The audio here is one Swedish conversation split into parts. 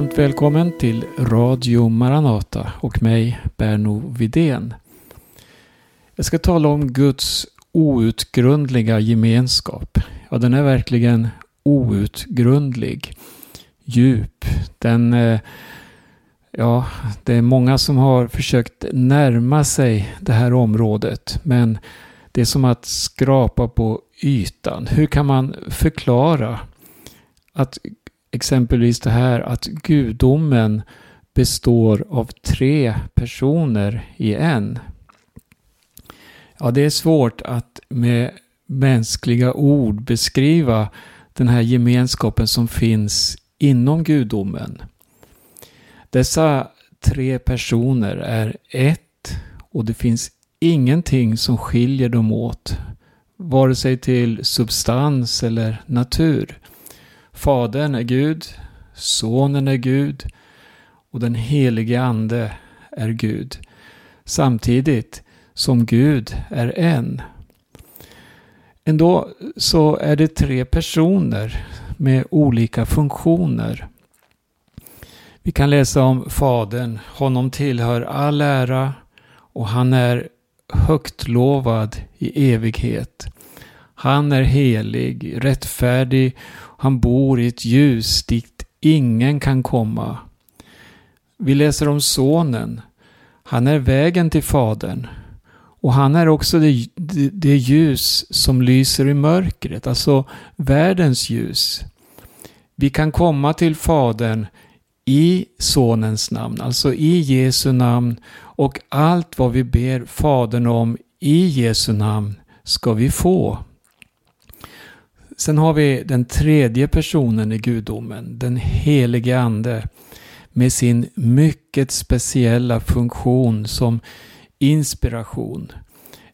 varmt välkommen till Radio Maranata och mig Berno Vidén. Jag ska tala om Guds outgrundliga gemenskap. Ja, den är verkligen outgrundlig. Djup. Den... Eh, ja, det är många som har försökt närma sig det här området. Men det är som att skrapa på ytan. Hur kan man förklara att exempelvis det här att gudomen består av tre personer i en. Ja, det är svårt att med mänskliga ord beskriva den här gemenskapen som finns inom gudomen. Dessa tre personer är ett och det finns ingenting som skiljer dem åt, vare sig till substans eller natur. Fadern är Gud, Sonen är Gud och den helige Ande är Gud. Samtidigt som Gud är en. Ändå så är det tre personer med olika funktioner. Vi kan läsa om Fadern. Honom tillhör all ära och han är högt lovad i evighet. Han är helig, rättfärdig han bor i ett ljus dit ingen kan komma. Vi läser om sonen. Han är vägen till Fadern. Och han är också det, det, det, ljus som lyser i mörkret, alltså världens ljus. Vi kan komma till Fadern i Sonens namn, alltså i Jesu namn. Och allt vad vi ber Fadern om i Jesu namn ska vi få. Sen har vi den tredje personen i gudomen, den helige ande, med sin mycket speciella funktion som inspiration.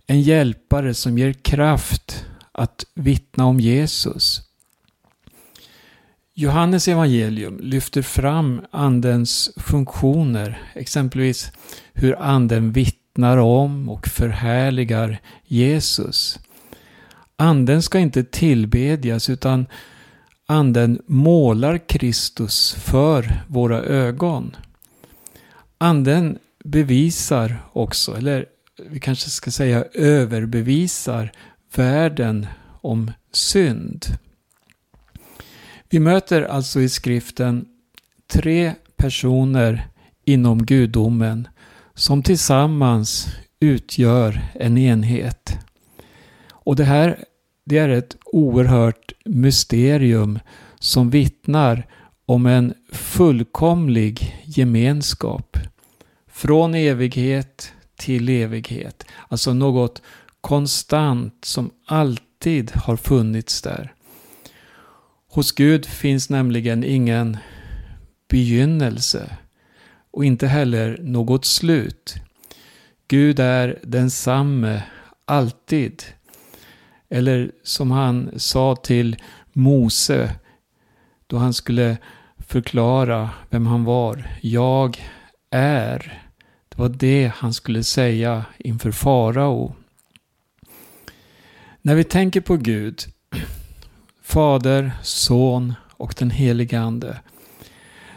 En hjälpare som ger kraft att vittna om Jesus. Johannes evangelium lyfter fram andens funktioner, exempelvis hur anden vittnar om och förhärligar Jesus. Anden ska inte tillbedjas utan anden målar Kristus för våra ögon. Anden bevisar också, eller vi kanske ska säga överbevisar världen om synd. Vi möter alltså i skriften tre personer inom gudomen som tillsammans utgör en enhet. Och det här det är ett oerhört mysterium som vittnar om en fullkomlig gemenskap. Från evighet till evighet. Alltså något konstant som alltid har funnits där. Hos Gud finns nämligen ingen begynnelse och inte heller något slut. Gud är densamme alltid. Eller som han sa till Mose då han skulle förklara vem han var. Jag är. Det var det han skulle säga inför farao. När vi tänker på Gud, Fader, Son och den helige Ande,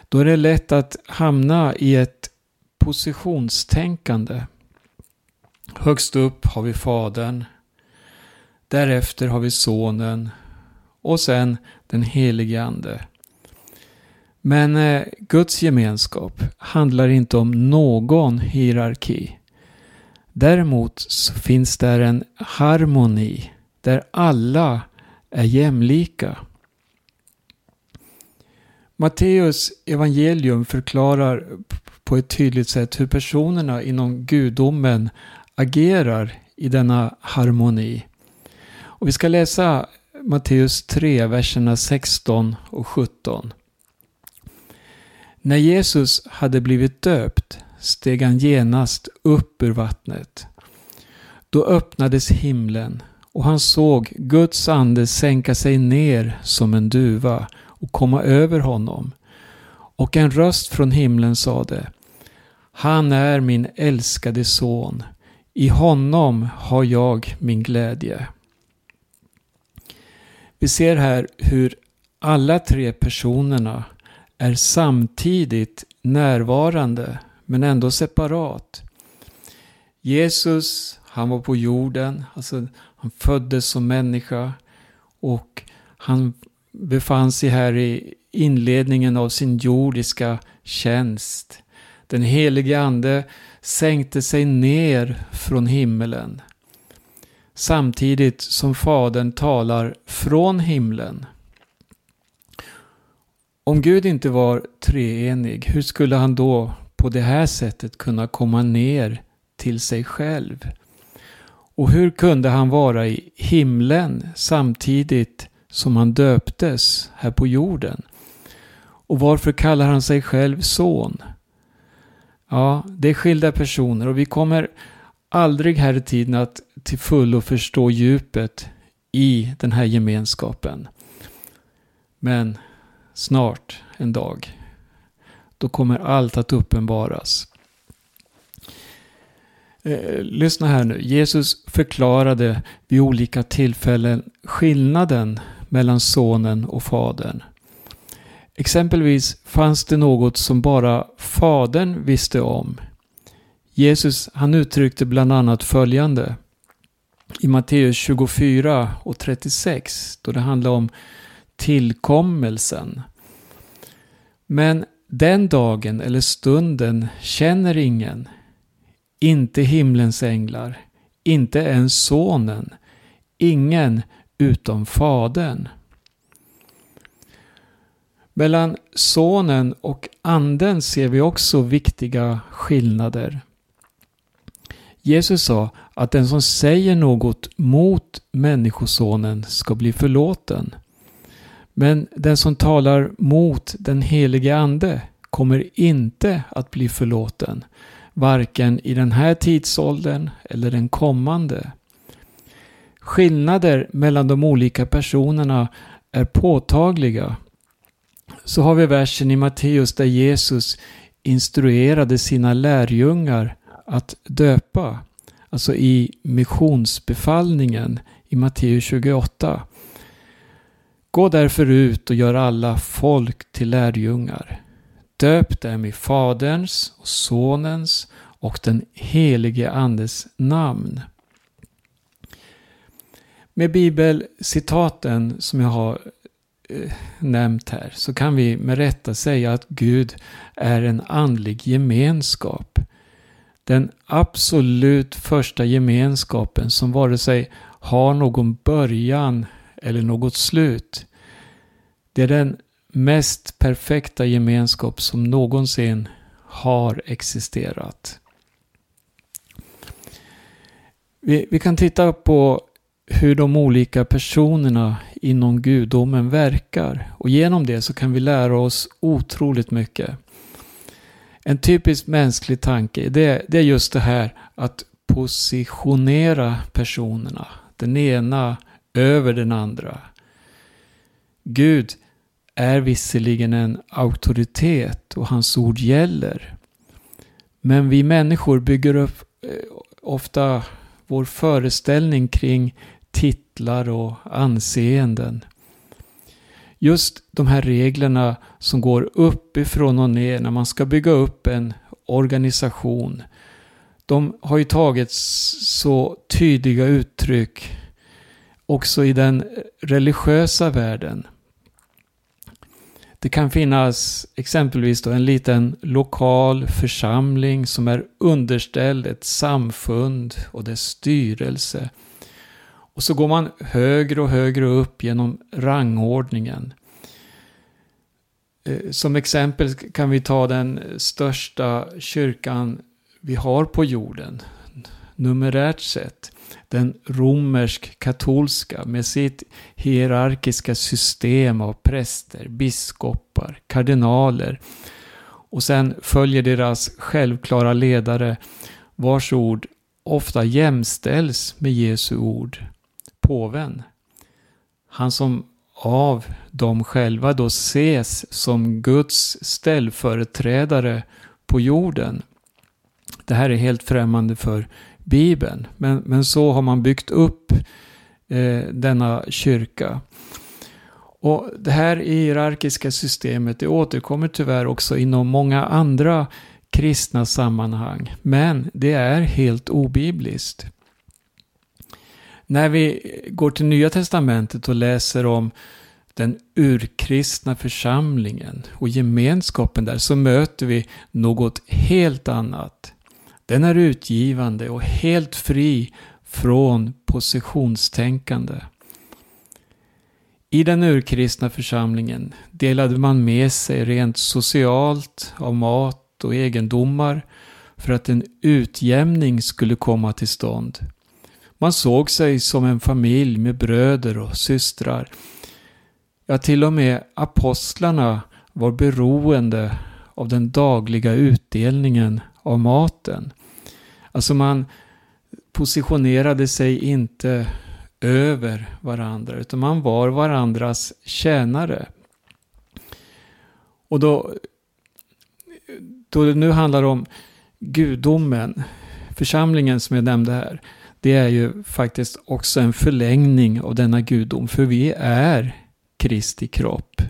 då är det lätt att hamna i ett positionstänkande. Högst upp har vi Fadern, Därefter har vi Sonen och sen den helige Ande. Men eh, Guds gemenskap handlar inte om någon hierarki. Däremot så finns där en harmoni där alla är jämlika. Matteus evangelium förklarar på ett tydligt sätt hur personerna inom gudomen agerar i denna harmoni. Och vi ska läsa Matteus 3, verserna 16 och 17. När Jesus hade blivit döpt steg han genast upp ur vattnet. Då öppnades himlen och han såg Guds ande sänka sig ner som en duva och komma över honom. Och en röst från himlen sade Han är min älskade son. I honom har jag min glädje. Vi ser här hur alla tre personerna är samtidigt närvarande men ändå separat. Jesus, han var på jorden, alltså han föddes som människa och han befann sig här i inledningen av sin jordiska tjänst. Den helige ande sänkte sig ner från himmelen. Samtidigt som Fadern talar från himlen. Om Gud inte var treenig, hur skulle han då på det här sättet kunna komma ner till sig själv? Och hur kunde han vara i himlen samtidigt som han döptes här på jorden? Och varför kallar han sig själv son? Ja, det är skilda personer och vi kommer aldrig här i tiden att till fullo förstå djupet i den här gemenskapen. Men snart en dag, då kommer allt att uppenbaras. Eh, lyssna här nu. Jesus förklarade vid olika tillfällen skillnaden mellan sonen och fadern. Exempelvis fanns det något som bara fadern visste om. Jesus han uttryckte bland annat följande i Matteus 24 och 36 då det handlar om tillkommelsen. Men den dagen eller stunden känner ingen, inte himlens änglar, inte ens sonen, ingen utom fadern. Mellan sonen och anden ser vi också viktiga skillnader. Jesus sa att den som säger något mot Människosonen ska bli förlåten. Men den som talar mot den helige Ande kommer inte att bli förlåten, varken i den här tidsåldern eller den kommande. Skillnader mellan de olika personerna är påtagliga. Så har vi versen i Matteus där Jesus instruerade sina lärjungar att döpa. Alltså i missionsbefallningen i Matteus 28. Gå därför ut och gör alla folk till lärjungar. Döp dem i Faderns och Sonens och den helige Andes namn. Med bibelcitaten som jag har eh, nämnt här så kan vi med rätta säga att Gud är en andlig gemenskap. Den absolut första gemenskapen som vare sig har någon början eller något slut. Det är den mest perfekta gemenskap som någonsin har existerat. Vi, vi, kan titta på hur de olika personerna inom gudomen verkar och genom det så kan vi lära oss otroligt mycket. En typisk mänsklig tanke det, det är just det här att positionera personerna. Den ena över den andra. Gud är visserligen en auktoritet och hans ord gäller. Men vi människor bygger upp eh, ofta vår föreställning kring titlar och anseenden. Just de här reglerna som går uppifrån och ner när man ska bygga upp en organisation. De har ju tagit så tydliga uttryck också i den religiösa världen. Det kan finnas exempelvis då en liten lokal församling som är underställd ett samfund och dess styrelse. Och så går man högre och högre upp genom rangordningen. Eh, som exempel kan vi ta den största kyrkan vi har på jorden, numerärt sett den romersk-katolska med sitt hierarkiska system av präster, biskopar, kardinaler. Och sen följer deras självklara ledare vars ord ofta jämställs med Jesu ord, påven. Han som av dem själva då ses som Guds ställföreträdare på jorden. Det här är helt främmande för Bibeln. Men, men så har man byggt upp eh, denna kyrka. Och det här hierarkiska systemet det återkommer tyvärr också inom många andra kristna sammanhang. Men det är helt obibliskt. När vi går till Nya Testamentet och läser om den urkristna församlingen och gemenskapen där så möter vi något helt annat. Den är utgivande och helt fri från positionstänkande. I den urkristna församlingen delade man med sig rent socialt av mat och egendomar för att en utjämning skulle komma till stånd. Man såg sig som en familj med bröder och systrar. Ja, till och med apostlarna var beroende av den dagliga utdelningen av maten. Alltså man positionerade sig inte över varandra utan man var varandras tjänare. Och då, då det nu handlar om gudomen, församlingen som jag nämnde här, det är ju faktiskt också en förlängning av denna gudom, för vi är Kristi kropp.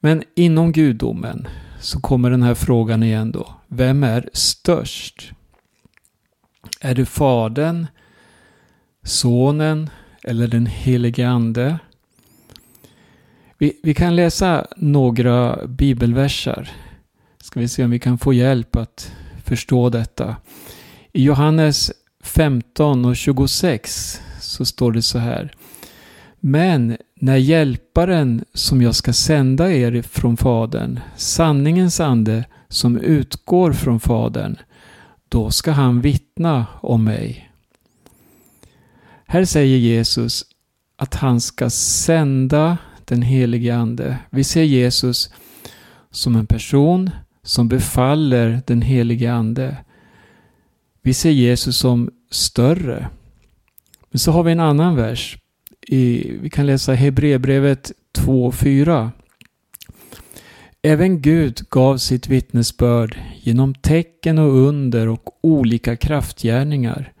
Men inom gudomen så kommer den här frågan igen då. Vem är störst? Är det Fadern, Sonen eller den helige Ande? Vi, vi kan läsa några bibelversar. Ska vi se om vi kan få hjälp att förstå detta. I Johannes 15 och 26 så står det så här. Men när hjälparen som jag ska sända er från Fadern, sanningens ande som utgår från Fadern, då ska han vittna om mig. Här säger Jesus att han ska sända den helige Ande. Vi ser Jesus som en person som befaller den helige Ande. Vi ser Jesus som större. Men så har vi en annan vers. I, vi kan läsa Hebreerbrevet 2.4. Även Gud gav sitt vittnesbörd genom tecken och under och olika kraftgärningar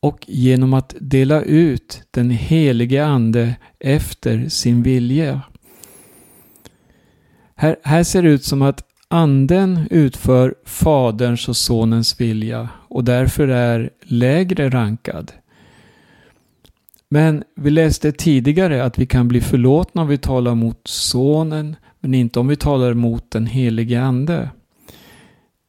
och genom att dela ut den helige Ande efter sin vilja. Här, här ser det ut som att Anden utför Faderns och Sonens vilja och därför är lägre rankad. Men vi läste tidigare att vi kan bli förlåtna om vi talar mot Sonen men inte om vi talar mot den helige Ande.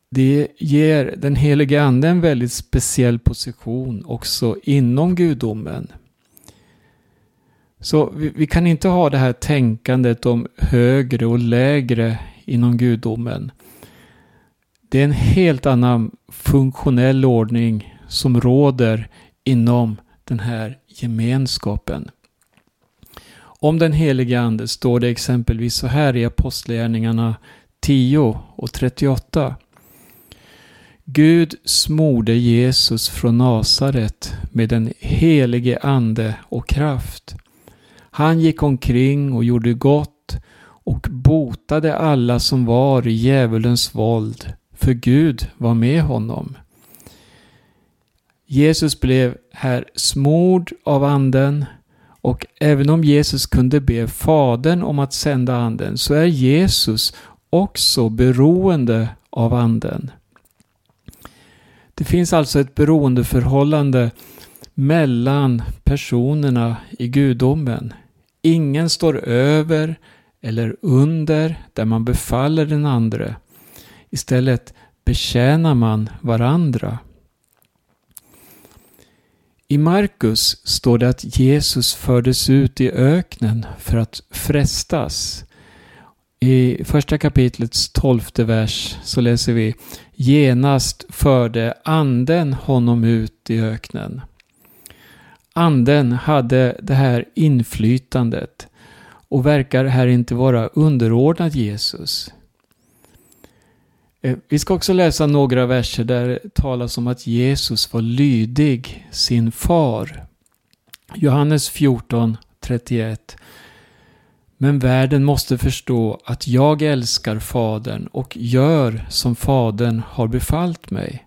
Det ger den helige Ande en väldigt speciell position också inom gudomen. Så vi, vi, kan inte ha det här tänkandet om högre och lägre inom gudomen. Det är en helt annan funktionell ordning som råder inom den här gemenskapen. Om den helige Ande står det exempelvis så här i Apostlagärningarna 10 och 38. Gud smorde Jesus från Nasaret med den helige Ande och kraft. Han gick omkring och gjorde gott och botade alla som var i djävulens våld, för Gud var med honom. Jesus blev här smord av anden och även om Jesus kunde be Fadern om att sända anden så är Jesus också beroende av anden. Det finns alltså ett beroendeförhållande mellan personerna i gudomen. Ingen står över eller under där man befaller den andre. Istället betjänar man varandra. I Markus står det att Jesus fördes ut i öknen för att frestas. I första kapitlets tolfte vers så läser vi Genast förde anden honom ut i öknen. Anden hade det här inflytandet och verkar här inte vara underordnad Jesus. Eh, vi ska också läsa några verser där det talas om att Jesus var lydig sin far. Johannes 14, 31. Men världen måste förstå att jag älskar Fadern och gör som Fadern har befallt mig.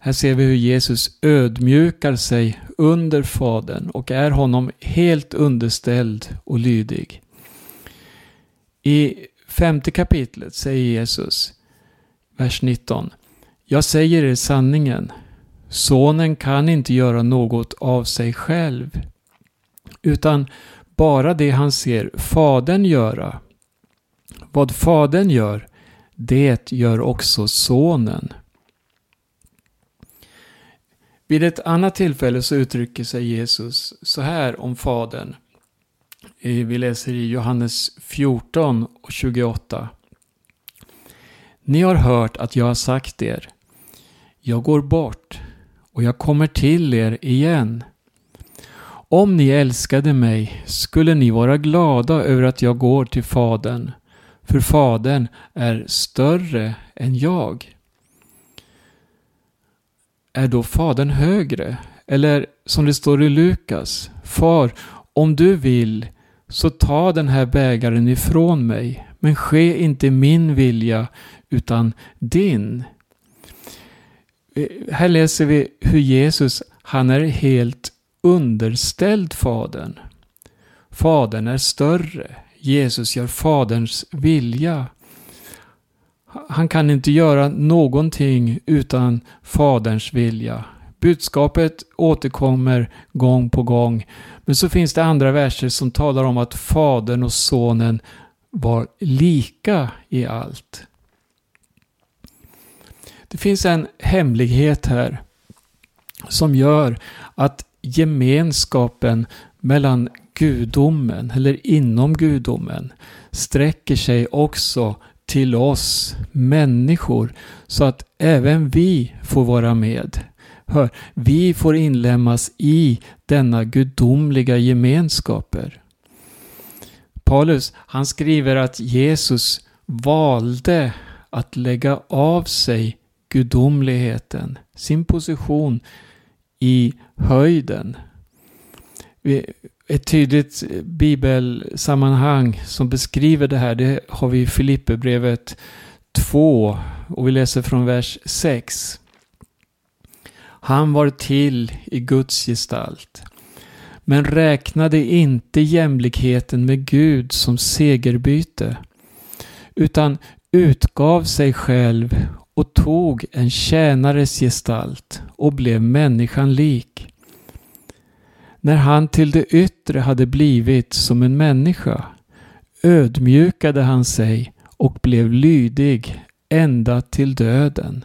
Här ser vi hur Jesus ödmjukar sig under Fadern och är honom helt underställd och lydig. I femte kapitlet säger Jesus, vers 19. Jag säger er sanningen. Sonen kan inte göra något av sig själv, utan bara det han ser Fadern göra. Vad Fadern gör, det gör också Sonen. Vid ett annat tillfälle så uttrycker sig Jesus så här om Fadern. Eh, vi läser i Johannes 14 och 28. Ni har hört att jag har sagt er. Jag går bort och jag kommer till er igen. Om ni älskade mig skulle ni vara glada över att jag går till Fadern, för Fadern är större än jag. Är då Fadern högre? Eller som det står i Lukas, Far, om du vill så ta den här bägaren ifrån mig, men ske inte min vilja utan din. Eh, här läser vi hur Jesus, han är helt underställd Fadern. Fadern är större. Jesus gör Faderns vilja. Han kan inte göra någonting utan Faderns vilja. Budskapet återkommer gång på gång. Men så finns det andra verser som talar om att Fadern och Sonen var lika i allt. Det finns en hemlighet här som gör att gemenskapen mellan gudomen eller inom gudomen sträcker sig också till oss människor så att även vi får vara med. Hör, vi får inlämnas i denna gudomliga gemenskaper. Paulus, han skriver att Jesus valde att lägga av sig gudomligheten, sin position i höjden. Ett tydligt bibelsammanhang som beskriver det här, det har vi i Filipperbrevet 2 och vi läser från vers 6. Han var till i Guds gestalt, men räknade inte jämlikheten med Gud som segerbyte, utan utgav sig själv och tog en tjänares gestalt och blev människan lik. När han till det yttre hade blivit som en människa ödmjukade han sig och blev lydig ända till döden,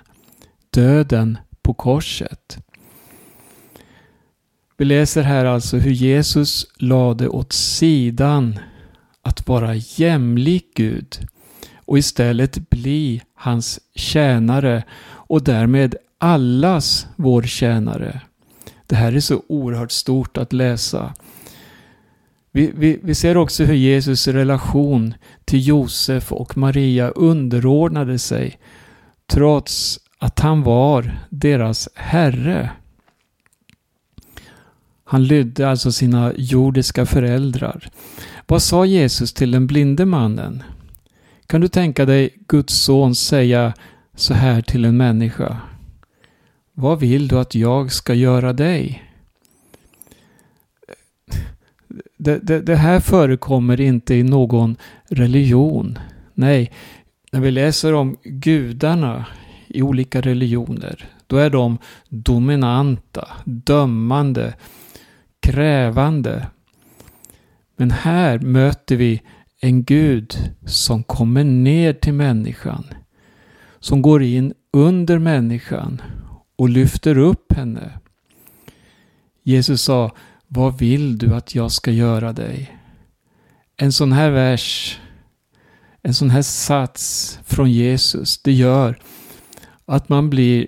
döden på korset. Vi läser här alltså hur Jesus lade åt sidan att vara jämlik Gud och istället bli hans tjänare och därmed allas vår tjänare. Det här är så oerhört stort att läsa. Vi, vi, vi, ser också hur Jesus relation till Josef och Maria underordnade sig trots att han var deras herre. Han lydde alltså sina jordiska föräldrar. Vad sa Jesus till den blinde mannen? Kan du tänka dig Guds son säga så här till en människa? Vad vill du att jag ska göra dig? Det, det, det, här förekommer inte i någon religion. Nej, när vi läser om gudarna i olika religioner, då är de dominanta, dömande, krävande. Men här möter vi en Gud som kommer ner till människan. Som går in under människan och lyfter upp henne. Jesus sa, vad vill du att jag ska göra dig? En sån här vers, en sån här sats från Jesus, det gör att man blir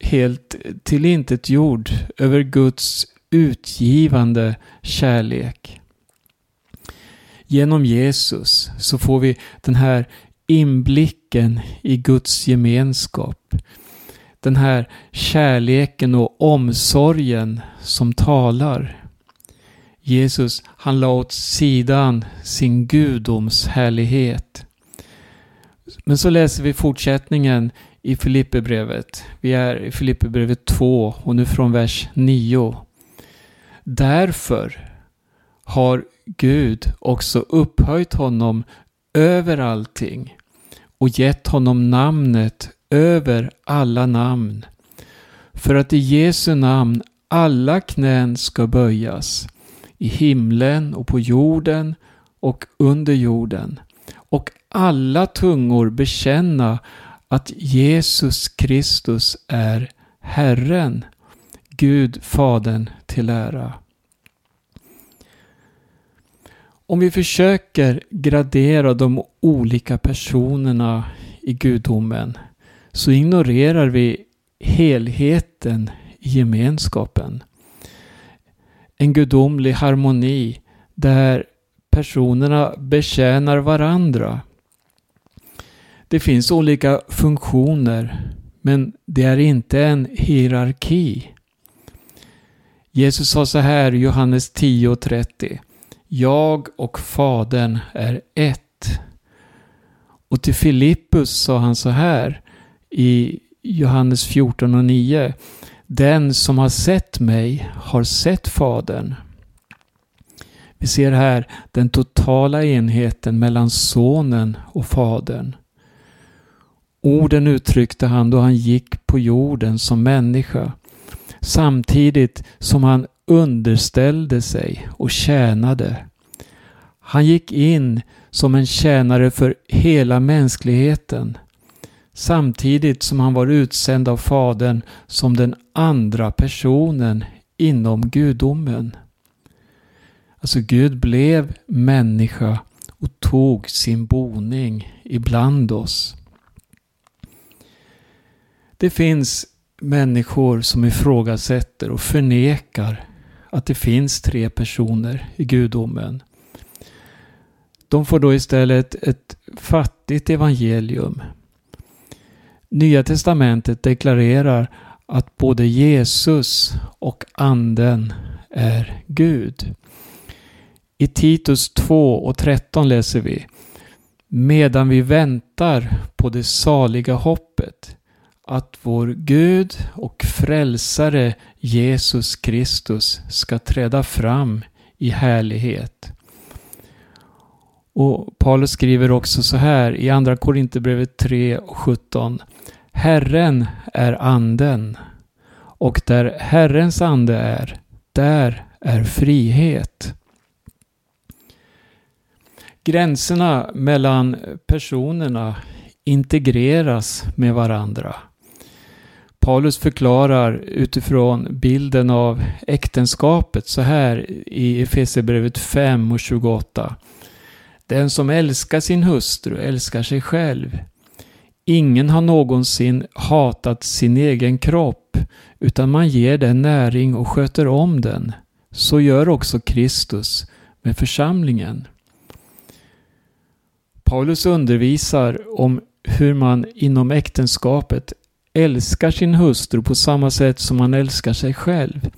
helt tillintetgjord över Guds utgivande kärlek. Genom Jesus så får vi den här inblicken i Guds gemenskap. Den här kärleken och omsorgen som talar. Jesus, han la åt sidan sin gudoms härlighet. Men så läser vi fortsättningen i Filipperbrevet. Vi är i Filipperbrevet 2 och nu från vers 9. Därför har Gud också upphöjt honom över allting och gett honom namnet över alla namn. För att i Jesu namn alla knän ska böjas i himlen och på jorden och under jorden och alla tungor bekänna att Jesus Kristus är Herren, Gud Fadern till ära. Om vi försöker gradera de olika personerna i gudomen så ignorerar vi helheten i gemenskapen. En gudomlig harmoni där personerna betjänar varandra. Det finns olika funktioner men det är inte en hierarki. Jesus sa så här i Johannes 10.30 Jag och Fadern är ett. Och till Filippus sa han så här i Johannes 14 och 9. Den som har sett mig har sett Fadern. Vi ser här den totala enheten mellan Sonen och Fadern. Orden uttryckte han då han gick på jorden som människa. Samtidigt som han underställde sig och tjänade. Han gick in som en tjänare för hela mänskligheten samtidigt som han var utsänd av Fadern som den andra personen inom gudomen. Alltså Gud blev människa och tog sin boning ibland oss. Det finns människor som ifrågasätter och förnekar att det finns tre personer i gudomen. De får då istället ett fattigt evangelium Nya testamentet deklarerar att både Jesus och anden är Gud. I Titus 2 och 13 läser vi Medan vi väntar på det saliga hoppet att vår Gud och frälsare Jesus Kristus ska träda fram i härlighet. Och Paulus skriver också så här i Andra Korinthierbrevet 3 och 17. Herren är anden och där Herrens ande är, där är frihet. Gränserna mellan personerna integreras med varandra. Paulus förklarar utifrån bilden av äktenskapet så här i Efesierbrevet 5 och 28. Den som älskar sin hustru älskar sig själv. Ingen har någonsin hatat sin egen kropp, utan man ger den näring och sköter om den. Så gör också Kristus med församlingen. Paulus undervisar om hur man inom äktenskapet älskar sin hustru på samma sätt som man älskar sig själv.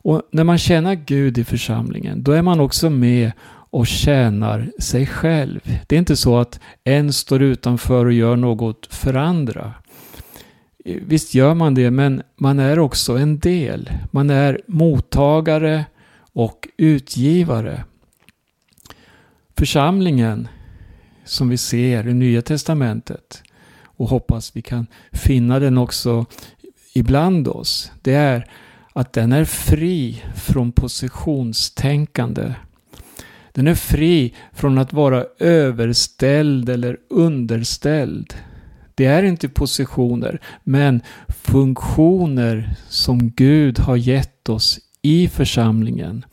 Och när man tjänar Gud i församlingen, då är man också med och tjänar sig själv. Det är inte så att en står utanför och gör något för andra. Visst gör man det, men man är också en del. Man är mottagare och utgivare. Församlingen som vi ser i Nya Testamentet och hoppas vi kan finna den också ibland oss. Det är att den är fri från positionstänkande den är fri från att vara överställd eller underställd. Det är inte positioner, men funktioner som Gud har gett oss i församlingen.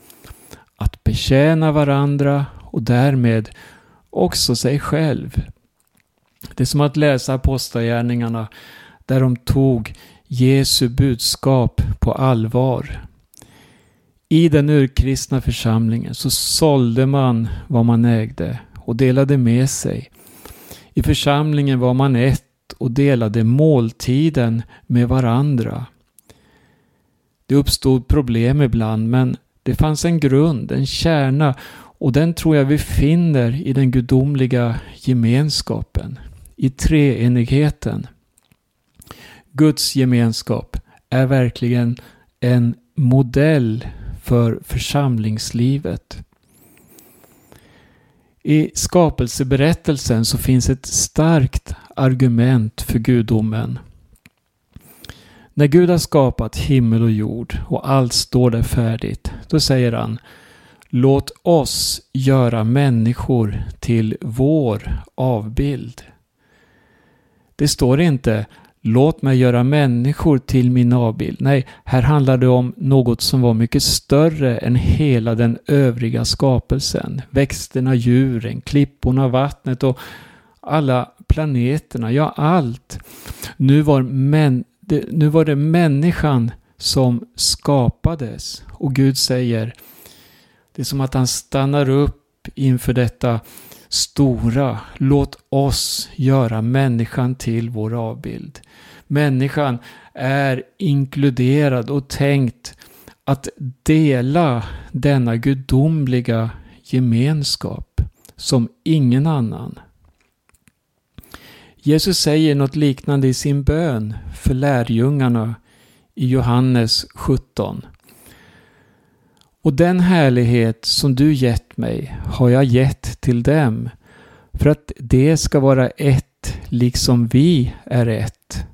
Att betjäna varandra och därmed också sig själv. Det är som att läsa Apostlagärningarna där de tog Jesu budskap på allvar. I den urkristna församlingen så sålde man vad man ägde och delade med sig. I församlingen var man ett och delade måltiden med varandra. Det uppstod problem ibland men det fanns en grund, en kärna och den tror jag vi finner i den gudomliga gemenskapen, i treenigheten. Guds gemenskap är verkligen en modell för församlingslivet. I skapelseberättelsen så finns ett starkt argument för gudomen. När Gud har skapat himmel och jord och allt står där färdigt, då säger han Låt oss göra människor till vår avbild. Det står inte Låt mig göra människor till min avbild. Nej, här handlar det om något som var mycket större än hela den övriga skapelsen. Växterna, djuren, klipporna, vattnet och alla planeterna, ja allt. Nu var, män, det, nu var det människan som skapades. Och Gud säger, det är som att han stannar upp inför detta stora. Låt oss göra människan till vår avbild. Människan är inkluderad och tänkt att dela denna gudomliga gemenskap som ingen annan. Jesus säger något liknande i sin bön för lärjungarna i Johannes 17. Och den härlighet som du gett mig har jag gett till dem för att det ska vara ett liksom vi är ett.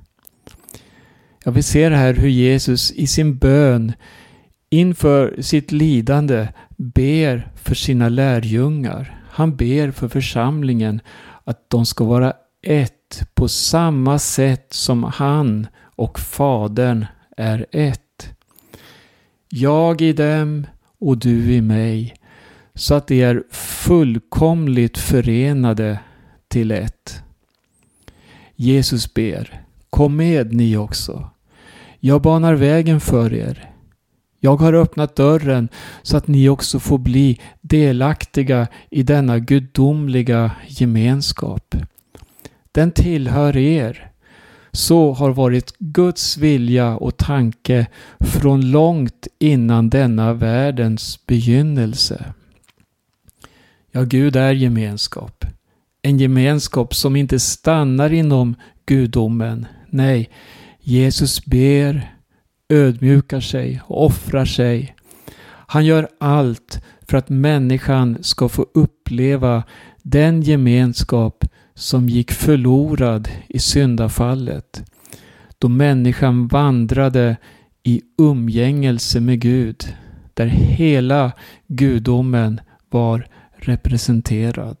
Ja, vi ser här hur Jesus i sin bön inför sitt lidande ber för sina lärjungar. Han ber för församlingen att de ska vara ett på samma sätt som han och Fadern är ett. Jag i dem och du i mig, så att de är fullkomligt förenade till ett. Jesus ber, kom med ni också. Jag banar vägen för er. Jag har öppnat dörren så att ni också får bli delaktiga i denna gudomliga gemenskap. Den tillhör er. Så har varit Guds vilja och tanke från långt innan denna världens begynnelse. Ja, Gud är gemenskap. En gemenskap som inte stannar inom gudomen. Nej, Jesus ber, ödmjukar sig och offrar sig. Han gör allt för att människan ska få uppleva den gemenskap som gick förlorad i syndafallet. Då människan vandrade i umgängelse med Gud. Där hela gudomen var representerad.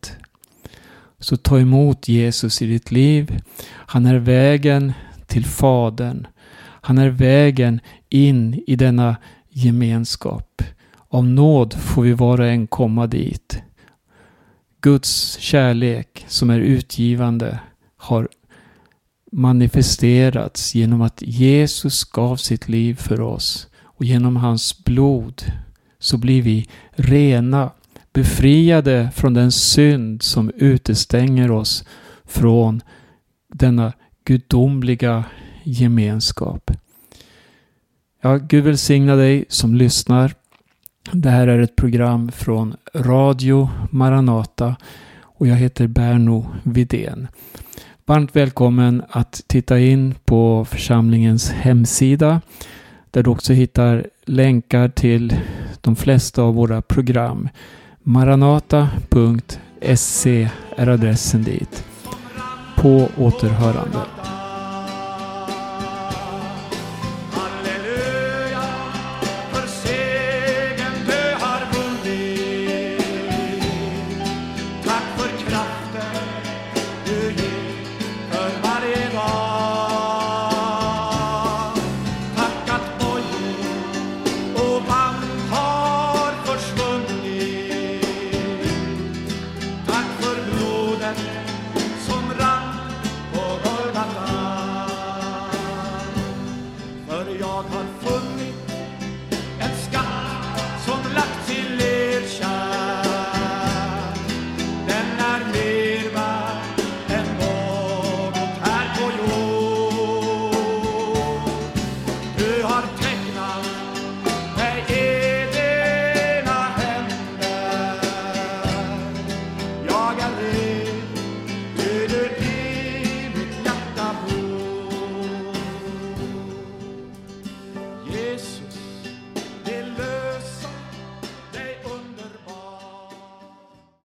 Så ta emot Jesus i ditt liv. Han är vägen till Fadern. Han är vägen in i denna gemenskap. Av nåd får vi var och en komma dit. Guds kärlek som är utgivande har manifesterats genom att Jesus gav sitt liv för oss. Och genom hans blod så blir vi rena, befriade från den synd som utestänger oss från denna gudomliga gemenskap. Ja, Gud välsigna dig som lyssnar. Det här är ett program från Radio Maranata och jag heter Berno Vidén. Varmt välkommen att titta in på församlingens hemsida där du också hittar länkar till de flesta av våra program. Maranata.se är adressen dit. På återhörande.